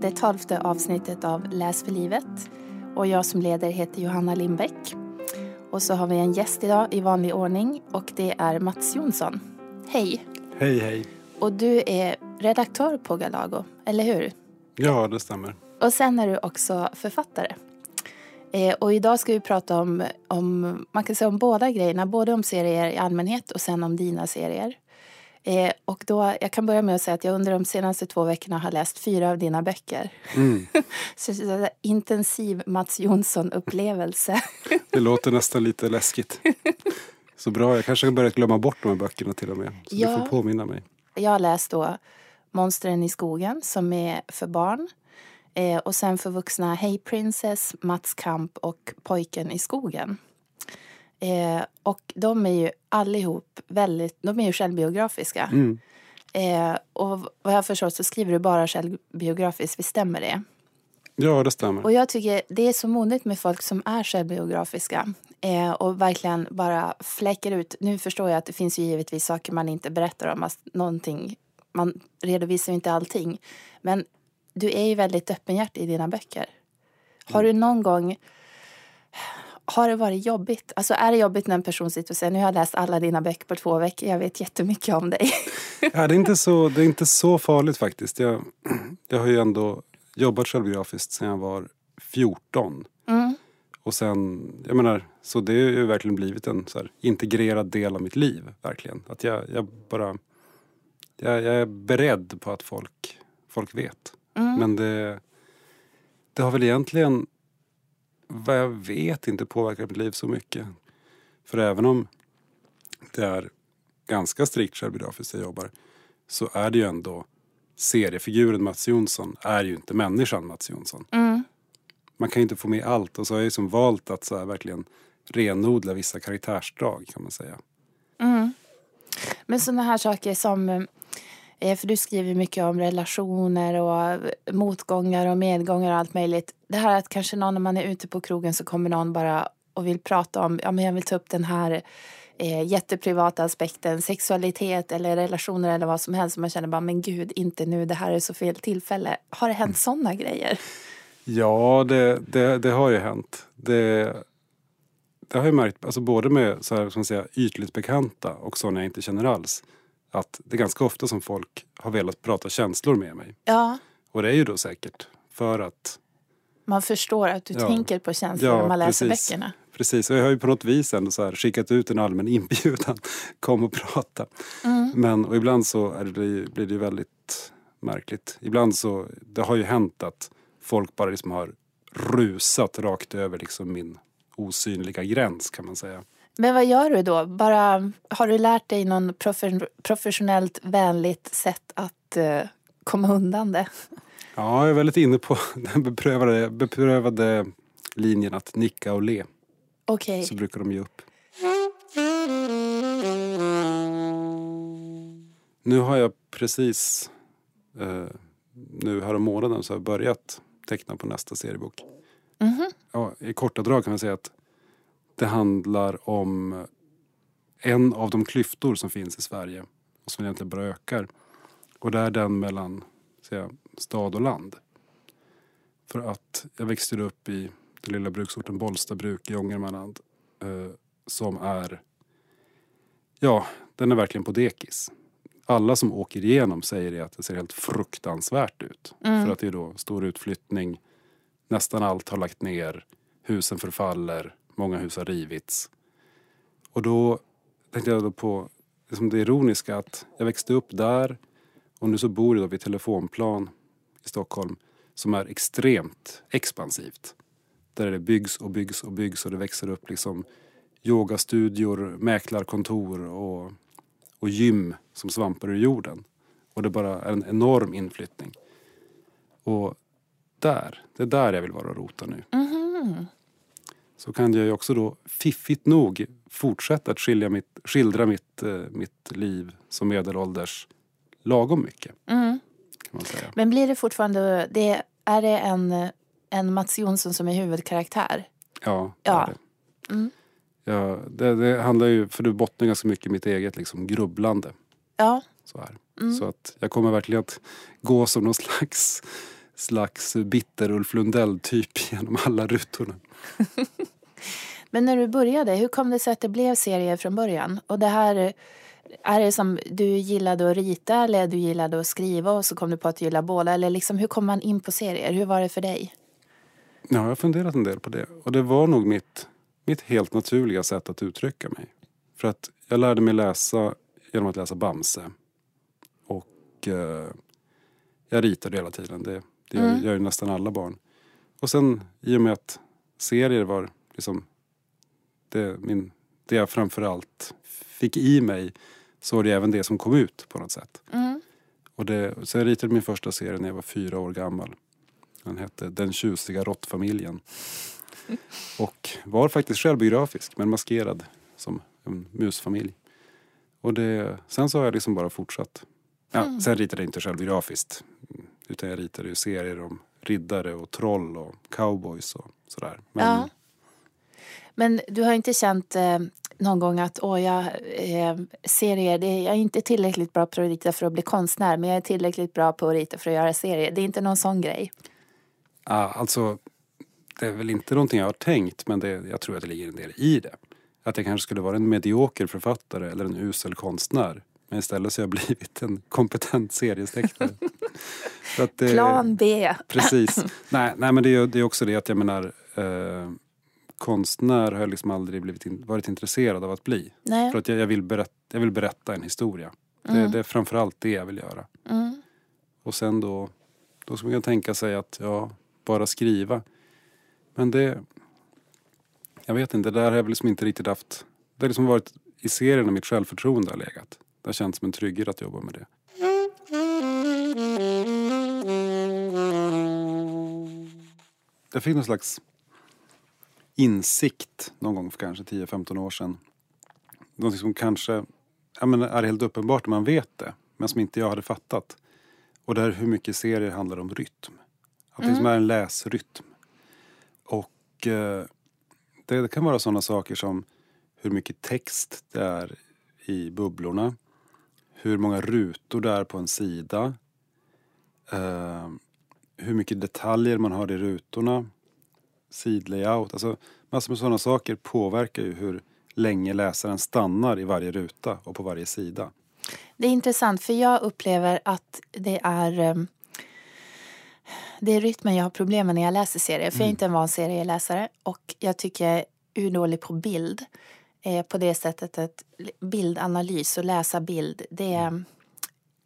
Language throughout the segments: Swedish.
Det tolfte avsnittet av Läs för livet. Och jag som leder heter Johanna Lindbäck. Och så har vi en gäst idag i vanlig ordning och det är Mats Jonsson. Hej! Hej, hej. Och du är redaktör på Galago, eller hur? Ja, det stämmer. Och sen är du också författare. Eh, och idag ska vi prata om, om, man kan säga om båda grejerna, både om serier i allmänhet och sen om dina serier. Eh, och då, jag kan börja med att säga att jag under de senaste två veckorna har läst fyra av dina böcker. Mm. så en intensiv Mats Jonsson-upplevelse. Det låter nästan lite läskigt. Så bra, jag kanske har börjat glömma bort de här böckerna till och med. Så Ja. du får påminna mig. Jag har läst då Monstren i skogen som är för barn. Eh, och sen för vuxna Hey Princess, Mats Kamp och Pojken i skogen. Eh, och de är ju allihop väldigt, de är ju självbiografiska. Mm. Eh, och vad jag förstår så skriver du bara självbiografiskt, visst stämmer det? Ja, det stämmer. Och jag tycker det är så modigt med folk som är självbiografiska eh, och verkligen bara fläcker ut. Nu förstår jag att det finns ju givetvis saker man inte berättar om, alltså, någonting, man redovisar ju inte allting. Men du är ju väldigt öppenhjärtig i dina böcker. Har du någon gång har det varit jobbigt? Alltså är det jobbigt när en person sitter och säger nu har jag läst alla dina böcker på två veckor, jag vet jättemycket om dig. Ja, det, är inte så, det är inte så farligt faktiskt. Jag, jag har ju ändå jobbat självbiografiskt sedan jag var 14. Mm. Och sen, jag menar, så det har ju verkligen blivit en så här, integrerad del av mitt liv. Verkligen. Att jag, jag bara, jag, jag är beredd på att folk, folk vet. Mm. Men det, det har väl egentligen, vad jag vet, inte påverkat mitt liv så mycket. För även om det är ganska strikt självbiografiskt jag jobbar så är det ju ändå seriefiguren Mats Jonsson är ju inte människan Mats Jonsson. Mm. Man kan ju inte få med allt och så har jag ju som valt att så verkligen renodla vissa karaktärsdrag kan man säga. Mm. Men sådana här saker som, eh, för du skriver mycket om relationer och motgångar och medgångar och allt möjligt. Det här att kanske någon när man är ute på krogen så kommer någon bara och vill prata om, ja men jag vill ta upp den här eh, jätteprivata aspekten, sexualitet eller relationer eller vad som helst. Man känner bara, men gud, inte nu, det här är så fel tillfälle. Har det hänt sådana grejer? Ja, det, det, det har ju hänt. Det, det har jag märkt, alltså både med så här, som man säga, ytligt bekanta och sådana jag inte känner alls. Att det är ganska ofta som folk har velat prata känslor med mig. Ja, Och det är ju då säkert för att man förstår att du Ja. tänker på känslor Ja, när man läser precis. böckerna. Precis, och jag har ju på något vis ändå så här skickat ut en allmän inbjudan. Kom och prata. Mm. Men och ibland så det, blir det ju väldigt märkligt. Ibland så, det har ju hänt att folk bara liksom har rusat rakt över liksom min osynliga gräns kan man säga. Men vad gör du då? Bara, har du lärt dig någon profe- professionellt vänligt sätt att eh, komma undan det? Ja, jag är väldigt inne på den beprövade, beprövade linjen att nicka och le. Okej. Så brukar de ge upp. Nu har jag precis, eh, nu här månaden så har jag börjat teckna på nästa seriebok. Mhm. Ja, I korta drag kan man säga att det handlar om en av de klyftor som finns i Sverige och som egentligen bara ökar. Och det är den mellan säga, stad och land. För att jag växte upp i den lilla bruksorten Bollstabruk i Ångermanland eh, som är, ja, den är verkligen på dekis. Alla som åker igenom säger att det ser helt fruktansvärt ut. Mm. För att det är då stor utflyttning, nästan allt har lagt ner, husen förfaller, många hus har rivits. Och då tänkte jag då på liksom det ironiska att jag växte upp där och nu så bor jag då vid telefonplan i Stockholm som är extremt expansivt. Där det byggs och byggs och byggs och det växer upp liksom yogastudior, mäklarkontor och, och gym som svampar ur jorden. Och det bara är en enorm inflyttning. Och där, det är där jag vill vara och rota nu. Mhm. Så kan jag ju också då fiffigt nog fortsätta att skilja mitt, skildra mitt, eh, mitt liv som medelålders lagom mycket. Mm. Men blir det fortfarande, det, är det en, en Mats Jonsson som är huvudkaraktär? Ja, det Ja. är det. Mm. Ja, det, det handlar ju, för det bottnar ganska mycket i mitt eget liksom grubblande. Ja. Så här. Så att jag kommer verkligen att gå som någon slags, slags bitter Ulf Lundell-typ genom alla rutorna. Men när du började, hur kom det sig att det blev serier från början? Och det här, är det som du gillade att rita eller du gillade att skriva och så kom du på att du gillar båda? Eller liksom, hur kom man in på serier? Hur var det för dig? Ja, jag har funderat en del på det. Och det var nog mitt, mitt helt naturliga sätt att uttrycka mig. För att jag lärde mig läsa genom att läsa Bamse. Och eh, jag ritade hela tiden. Det, det gör, Mm. gör ju nästan alla barn. Och sen i och med att serier var liksom det, min, det jag framförallt fick i mig så var det även det som kom ut på något sätt. Mm. Och det, så jag ritade min första serie när jag var fyra år gammal. Den hette Den tjusiga råttfamiljen. Och var faktiskt självbiografisk men maskerad som en musfamilj. Och det, sen så har jag liksom bara fortsatt. Ja, Sen ritade jag inte självbiografiskt. Utan jag ritade ju serier om riddare och troll och cowboys och sådär. Men, Ja. Men du har inte känt eh, någon gång att åh, jag, eh, serier, det, jag är inte tillräckligt bra på att rita för att bli konstnär men jag är tillräckligt bra på att rita för att göra serier. Det är inte någon sån grej. Ja, alltså, det är väl inte någonting jag har tänkt men det, jag tror att det ligger en del i det. Att jag kanske skulle vara en medioker författare eller en usel konstnär. Men istället så har jag blivit en kompetent seriestecknare. Att det- Plan B. Precis. nej, nej men det är, det är också det att jag menar eh, konstnär har jag liksom aldrig blivit in, varit intresserad av att bli. Nej. För att jag, jag, vill berätta, jag vill berätta en historia. Det, Mm. det är framförallt det jag vill göra. Mm. Och sen då, då ska man kunna tänka sig att ja, bara skriva. Men det, jag vet inte, det där har jag liksom inte riktigt haft. Det har liksom varit i serierna mitt självförtroende har legat. Det har känts som en trygghet att jobba med det. Jag fick någon slags insikt någon gång för kanske 10-15 år sedan. Någonting som kanske ja, men är helt uppenbart när man vet det, men som inte jag hade fattat. Och det är hur mycket serier handlar om rytm. Att det liksom är en läsrytm. Och eh, det, det kan vara sådana saker som hur mycket text det är i bubblorna. Hur många rutor det är på en sida. Eh, hur mycket detaljer man har i rutorna. Sidlayout. Alltså massor med sådana saker påverkar ju hur länge läsaren stannar i varje ruta och på varje sida. Det är intressant för jag upplever att det är eh, det är rytmen jag har problem med när jag läser serier. För jag är inte en van serieläsare och jag tycker jag är urdålig på bild. Eh, på det sättet att bildanalys och läsa bild, det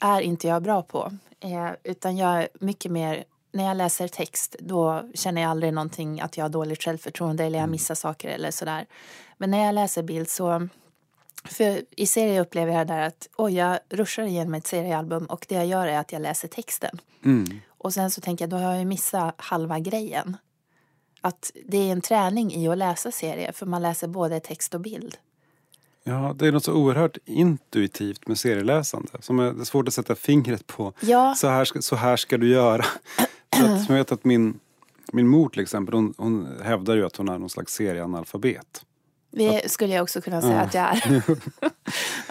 är inte jag bra på. Eh, utan jag är mycket mer, när jag läser text då känner jag aldrig någonting att jag har dåligt självförtroende eller jag missar saker eller sådär. Men när jag läser bild så för i serier upplever jag där att oj, jag ruschar igenom ett seriealbum och det jag gör är att jag läser texten. Mm. Och sen så tänker jag, då har jag missat halva grejen. Att det är en träning i att läsa serier, för man läser både text och bild. Ja, det är något så oerhört intuitivt med serieläsande. Som är, det är svårt att sätta fingret på. Ja. Så, här ska, så här ska du göra. Så att, jag vet att min, min mor till exempel, hon, hon hävdar ju att hon är någon slags serieanalfabet. Det skulle jag också kunna säga Ja. att jag är.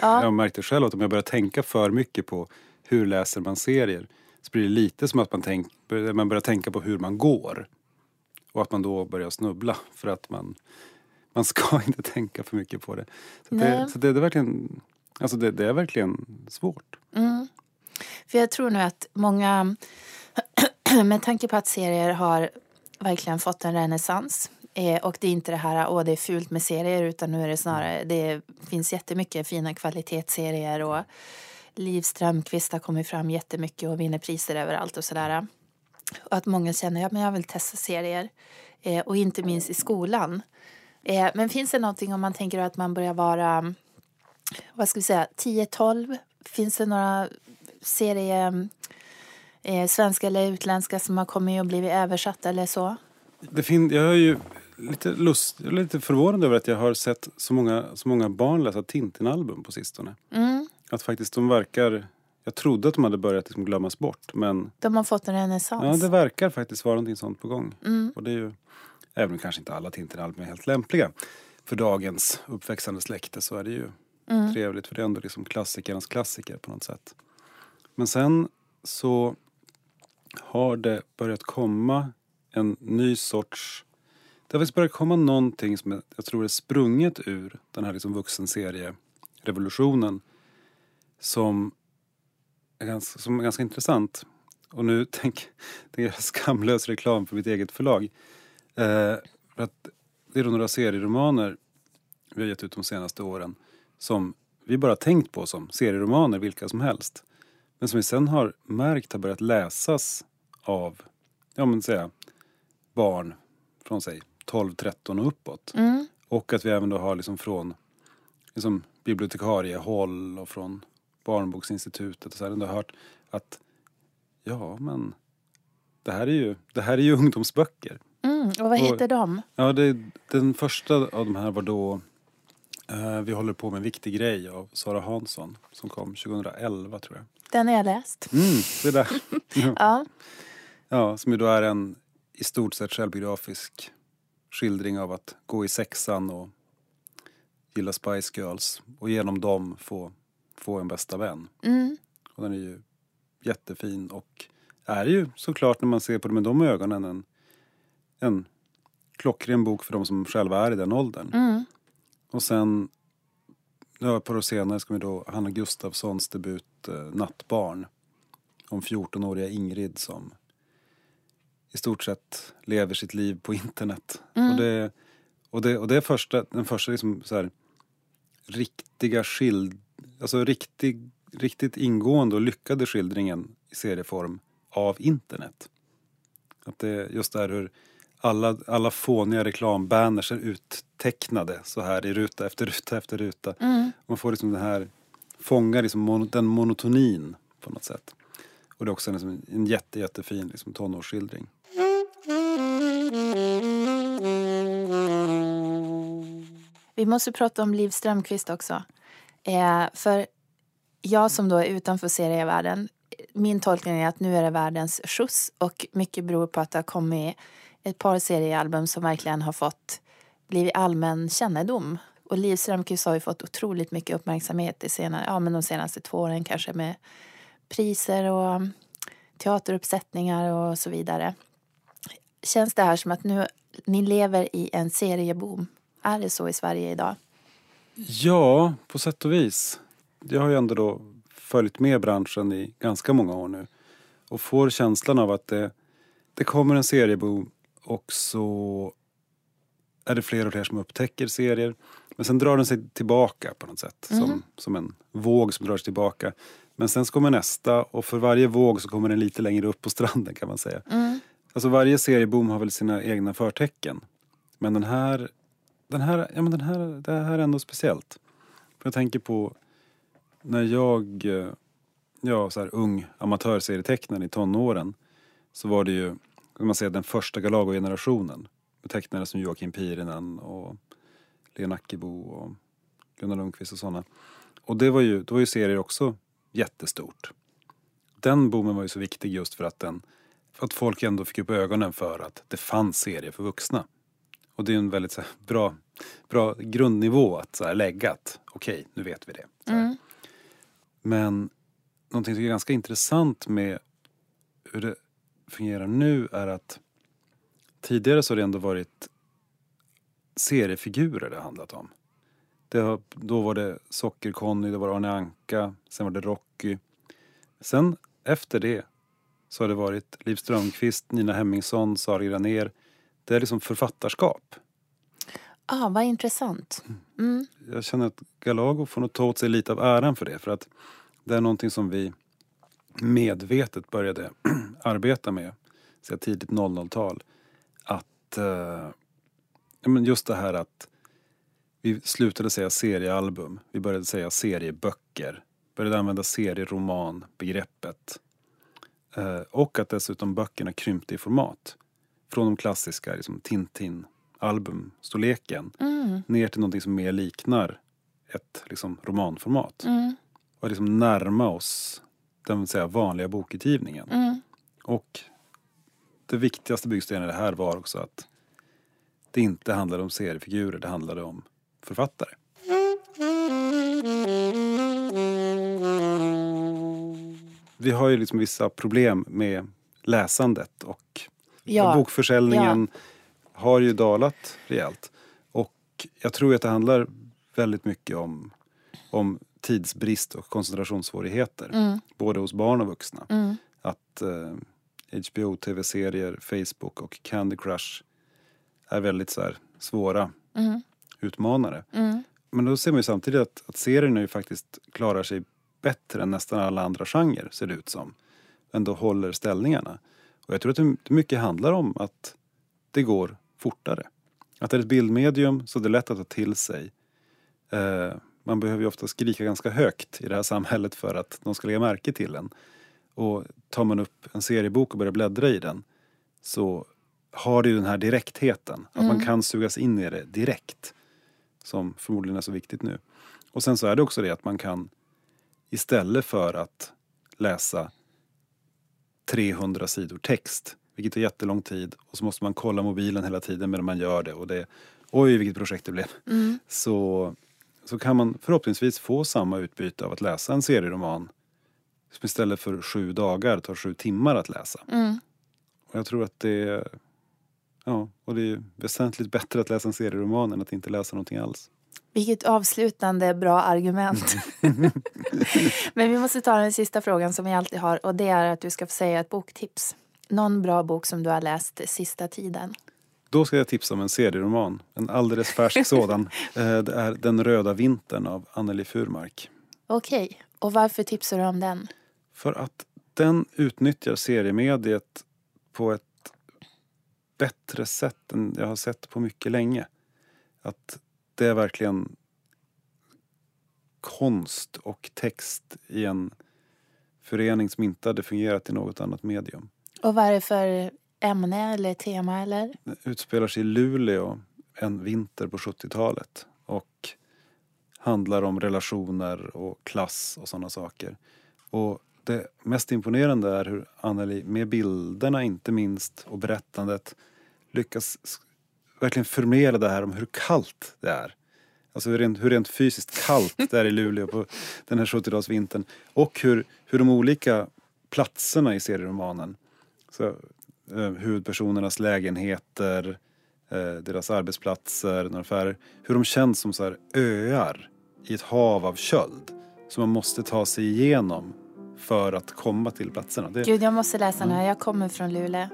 Jag har märkt det själv att om jag börjar tänka för mycket på hur läser man serier så blir det lite som att man, tänk, man börjar tänka på hur man går. Och att man då börjar snubbla för att man, man ska inte tänka för mycket på det. Så, det, så det, det är verkligen, alltså det, det är verkligen svårt. För jag tror nu att många, med tanke på att serier har verkligen fått en renässans eh, och det är inte det här åh det är fult med serier utan nu är det snarare det finns jättemycket fina kvalitetsserier och Liv Strömquist har kommit fram jättemycket och vinner priser överallt och sådär. Och att många känner att ja, jag vill testa serier eh, och inte minst i skolan. Eh, men finns det någonting om man tänker att man börjar vara vad ska vi säga, 10-12? Finns det några serier, eh, svenska eller utländska, som har kommit och blivit översatta eller så? Det fin- jag är ju lite, lust, jag är lite förvånad över att jag har sett så många, så många barn läsa Tintin-album på sistone. Mm. Att faktiskt de verkar... Jag trodde att de hade börjat liksom glömmas bort men De har fått en renässans. ja, det verkar faktiskt vara någonting sånt på gång. Mm. Och det är ju, även om kanske inte alla Tintin-album är helt lämpliga för dagens uppväxande släkte så är det ju Mm. trevligt för det är ändå liksom klassikernas klassiker på något sätt. Men sen så har det börjat komma en ny sorts... Det har faktiskt börjat komma någonting som jag tror är sprunget ur den här liksom vuxenserierevolutionen som ganska, som är ganska intressant. Och nu tänker jag göra skamlös reklam för mitt eget förlag. Eh, för att det är då några serieromaner vi har gett ut de senaste åren som vi bara tänkt på som serieromaner, vilka som helst. Men som vi sen har märkt har börjat läsas av, ja men säga, barn från sig 12, 13 och uppåt. Mm. Och att vi även då har liksom från liksom bibliotekariehåll och från Barnboksinstitutet och så här ändå hört att ja men det här är ju, det här är ju ungdomsböcker. Mm. Och vad heter de? Ja, det, den första av de här var då eh, Vi håller på med en viktig grej av Sara Hansson som kom 2011 tror jag. Den har jag läst. Mm, det där. Ja. Ja, som ju då är en i stort sett självbiografisk skildring av att gå i sexan och gilla Spice Girls och genom dem få, få en bästa vän. Mm. Och den är ju jättefin och är ju såklart när man ser på det med de ögonen en, en klockren bok för de som själva är i den åldern. Mm. Och sen, ett par år senare ska vi då Hanna Gustafssons debut eh, Nattbarn. Om 14-åriga Ingrid som i stort sett lever sitt liv på internet. Mm. Och det, och det, och det är första, den första liksom så här, riktiga skild... Alltså riktig, riktigt ingående och lyckade skildringen i serieform av internet. Att det just här hur alla, alla fåniga reklambanners är uttecknade så här i ruta efter ruta efter ruta. Mm. Man får liksom det här, fångar liksom mon, den monotonin på något sätt. Och det är också en, liksom, en jätte, jättefin liksom, tonårsskildring. Vi måste prata om Liv Strömquist också. Eh, för jag som då är utanför serievärlden, min tolkning är att nu är det världens skjuts och mycket beror på att det har kommit ett par seriealbum som verkligen har fått blivit allmän kännedom. Och Liv Strömquist har ju fått otroligt mycket uppmärksamhet i senare, ja, men de senaste två åren kanske med priser och teateruppsättningar och så vidare. Känns det här som att nu ni lever i en serieboom? Är det så i Sverige idag? Ja, på sätt och vis. Jag har ju ändå då följt med branschen i ganska många år nu och får känslan av att det, det kommer en serieboom och så är det fler och fler som upptäcker serier. Men sen drar den sig tillbaka på något sätt. Som, som en våg som drar sig tillbaka. Men sen så kommer nästa och för varje våg så kommer den lite längre upp på stranden kan man säga. Mm. Alltså varje serieboom har väl sina egna förtecken. Men den här, den här, ja men den här, det här är ändå speciellt. För jag tänker på när jag, eh, ja så här ung amatörserietecknare i tonåren. Så var det ju, kan man säga den första Galago-generationen. Med tecknare som Joakim Pirinen och Lena Ackebo och Gunnar Lundqvist och sådana. Och det var ju, då var ju serier också jättestort. Den boomen var ju så viktig just för att den för att folk ändå fick upp ögonen för att det fanns serier för vuxna. Och det är en väldigt här, bra, bra grundnivå att så här, lägga att okej, nu vet vi det. Mm. Men någonting som är ganska intressant med hur det fungerar nu är att tidigare så har det ändå varit seriefigurer det handlat om. Det då var det Socker-Conny, det var Arne Anka, sen var det Rocky. Sen efter det så har det varit Liv Strömquist, Nina Hemmingsson, Sara Granér. Det är liksom författarskap. Ah, vad intressant. Mm. Jag känner att Galago får nog ta åt sig lite av äran för det. För att det är någonting som vi medvetet började arbeta med så tidigt 00-tal. Att, eh, just det här att vi slutade säga seriealbum. Vi började säga serieböcker. Började använda serieroman-begreppet. Eh, och att dessutom böckerna krympte i format. Från de klassiska liksom, Tintin-albumstorleken Mm. ner till någonting som mer liknar ett liksom, romanformat. Mm. Och liksom närma oss den säga, vanliga bokutgivningen. Mm. Och det viktigaste byggstenen i det här var också att det inte handlade om seriefigurer, det handlade om författare. vi har ju liksom vissa problem med läsandet och Ja. bokförsäljningen har ju dalat rejält. Och jag tror att det handlar väldigt mycket om, om tidsbrist och koncentrationssvårigheter. Mm. Både hos barn och vuxna. Mm. Att eh, HBO, tv-serier, Facebook och Candy Crush är väldigt så här, svåra Mm. utmanare. Mm. Men då ser man ju samtidigt att, att serierna ju faktiskt klarar sig bättre än nästan alla andra genrer ser det ut som. Ändå håller ställningarna. Och jag tror att det mycket handlar om att det går fortare. Att det är ett bildmedium så det är lätt att ta till sig. Eh, man behöver ju ofta skrika ganska högt i det här samhället för att de ska lägga märke till en. Och tar man upp en seriebok och börjar bläddra i den så har det ju den här direktheten. Att man kan sugas in i det direkt. Som förmodligen är så viktigt nu. Och sen så är det också det att man kan istället för att läsa 300 sidor text, vilket är jättelång tid och så måste man kolla mobilen hela tiden medan man gör det och det, oj vilket projekt det blev. Mm. Så, så kan man förhoppningsvis få samma utbyte av att läsa en serieroman som istället för sju dagar tar sju timmar att läsa. Mm. Och jag tror att det är, ja, och det är väsentligt bättre att läsa en serieroman än att inte läsa någonting alls. Vilket avslutande bra argument. Men vi måste ta den sista frågan som vi alltid har och det är att du ska få säga ett boktips. Någon bra bok som du har läst sista tiden. Då ska jag tipsa om en serieroman, en alldeles färsk sådan. Eh, Det är Den röda vintern av Anneli Furmark. Okej, och varför tipsar du om den? För att den utnyttjar seriemediet på ett bättre sätt än jag har sett på mycket länge. Att det är verkligen konst och text i en förening som inte hade fungerat i något annat medium. Och vad är det för ämne eller tema eller? Den utspelar sig i Luleå en vinter på 70-talet och handlar om relationer och klass och sådana saker. Och det mest imponerande är hur Anneli, med bilderna inte minst och berättandet, lyckas verkligen förmedla det här om hur kallt det är. Alltså hur rent, hur rent fysiskt kallt det är i Luleå på den här 70-talsvintern. Och hur, hur de olika platserna i serieromanen, så, eh, huvudpersonernas lägenheter, eh, deras arbetsplatser, några affärer, hur de känns som så här öar i ett hav av köld som man måste ta sig igenom för att komma till platserna. Det, Gud, jag måste läsa den här. Jag kommer från Luleå.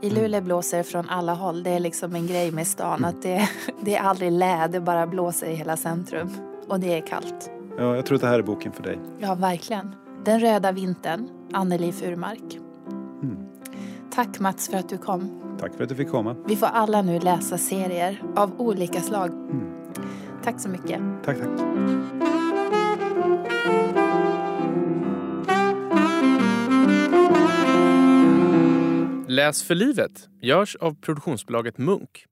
I Luleå blåser det från alla håll. Det är liksom en grej med stan. Att det, det är aldrig lä, det bara blåser i hela centrum. Och det är kallt. ja, jag tror att det här är boken för dig. Ja, verkligen. Den röda vintern, Anneli Furmark. Tack Mats för att du kom. Tack för att du fick komma. Vi får alla nu läsa serier av olika slag. Tack så mycket. Tack, tack. Läs för livet. Görs av produktionsbolaget Munk.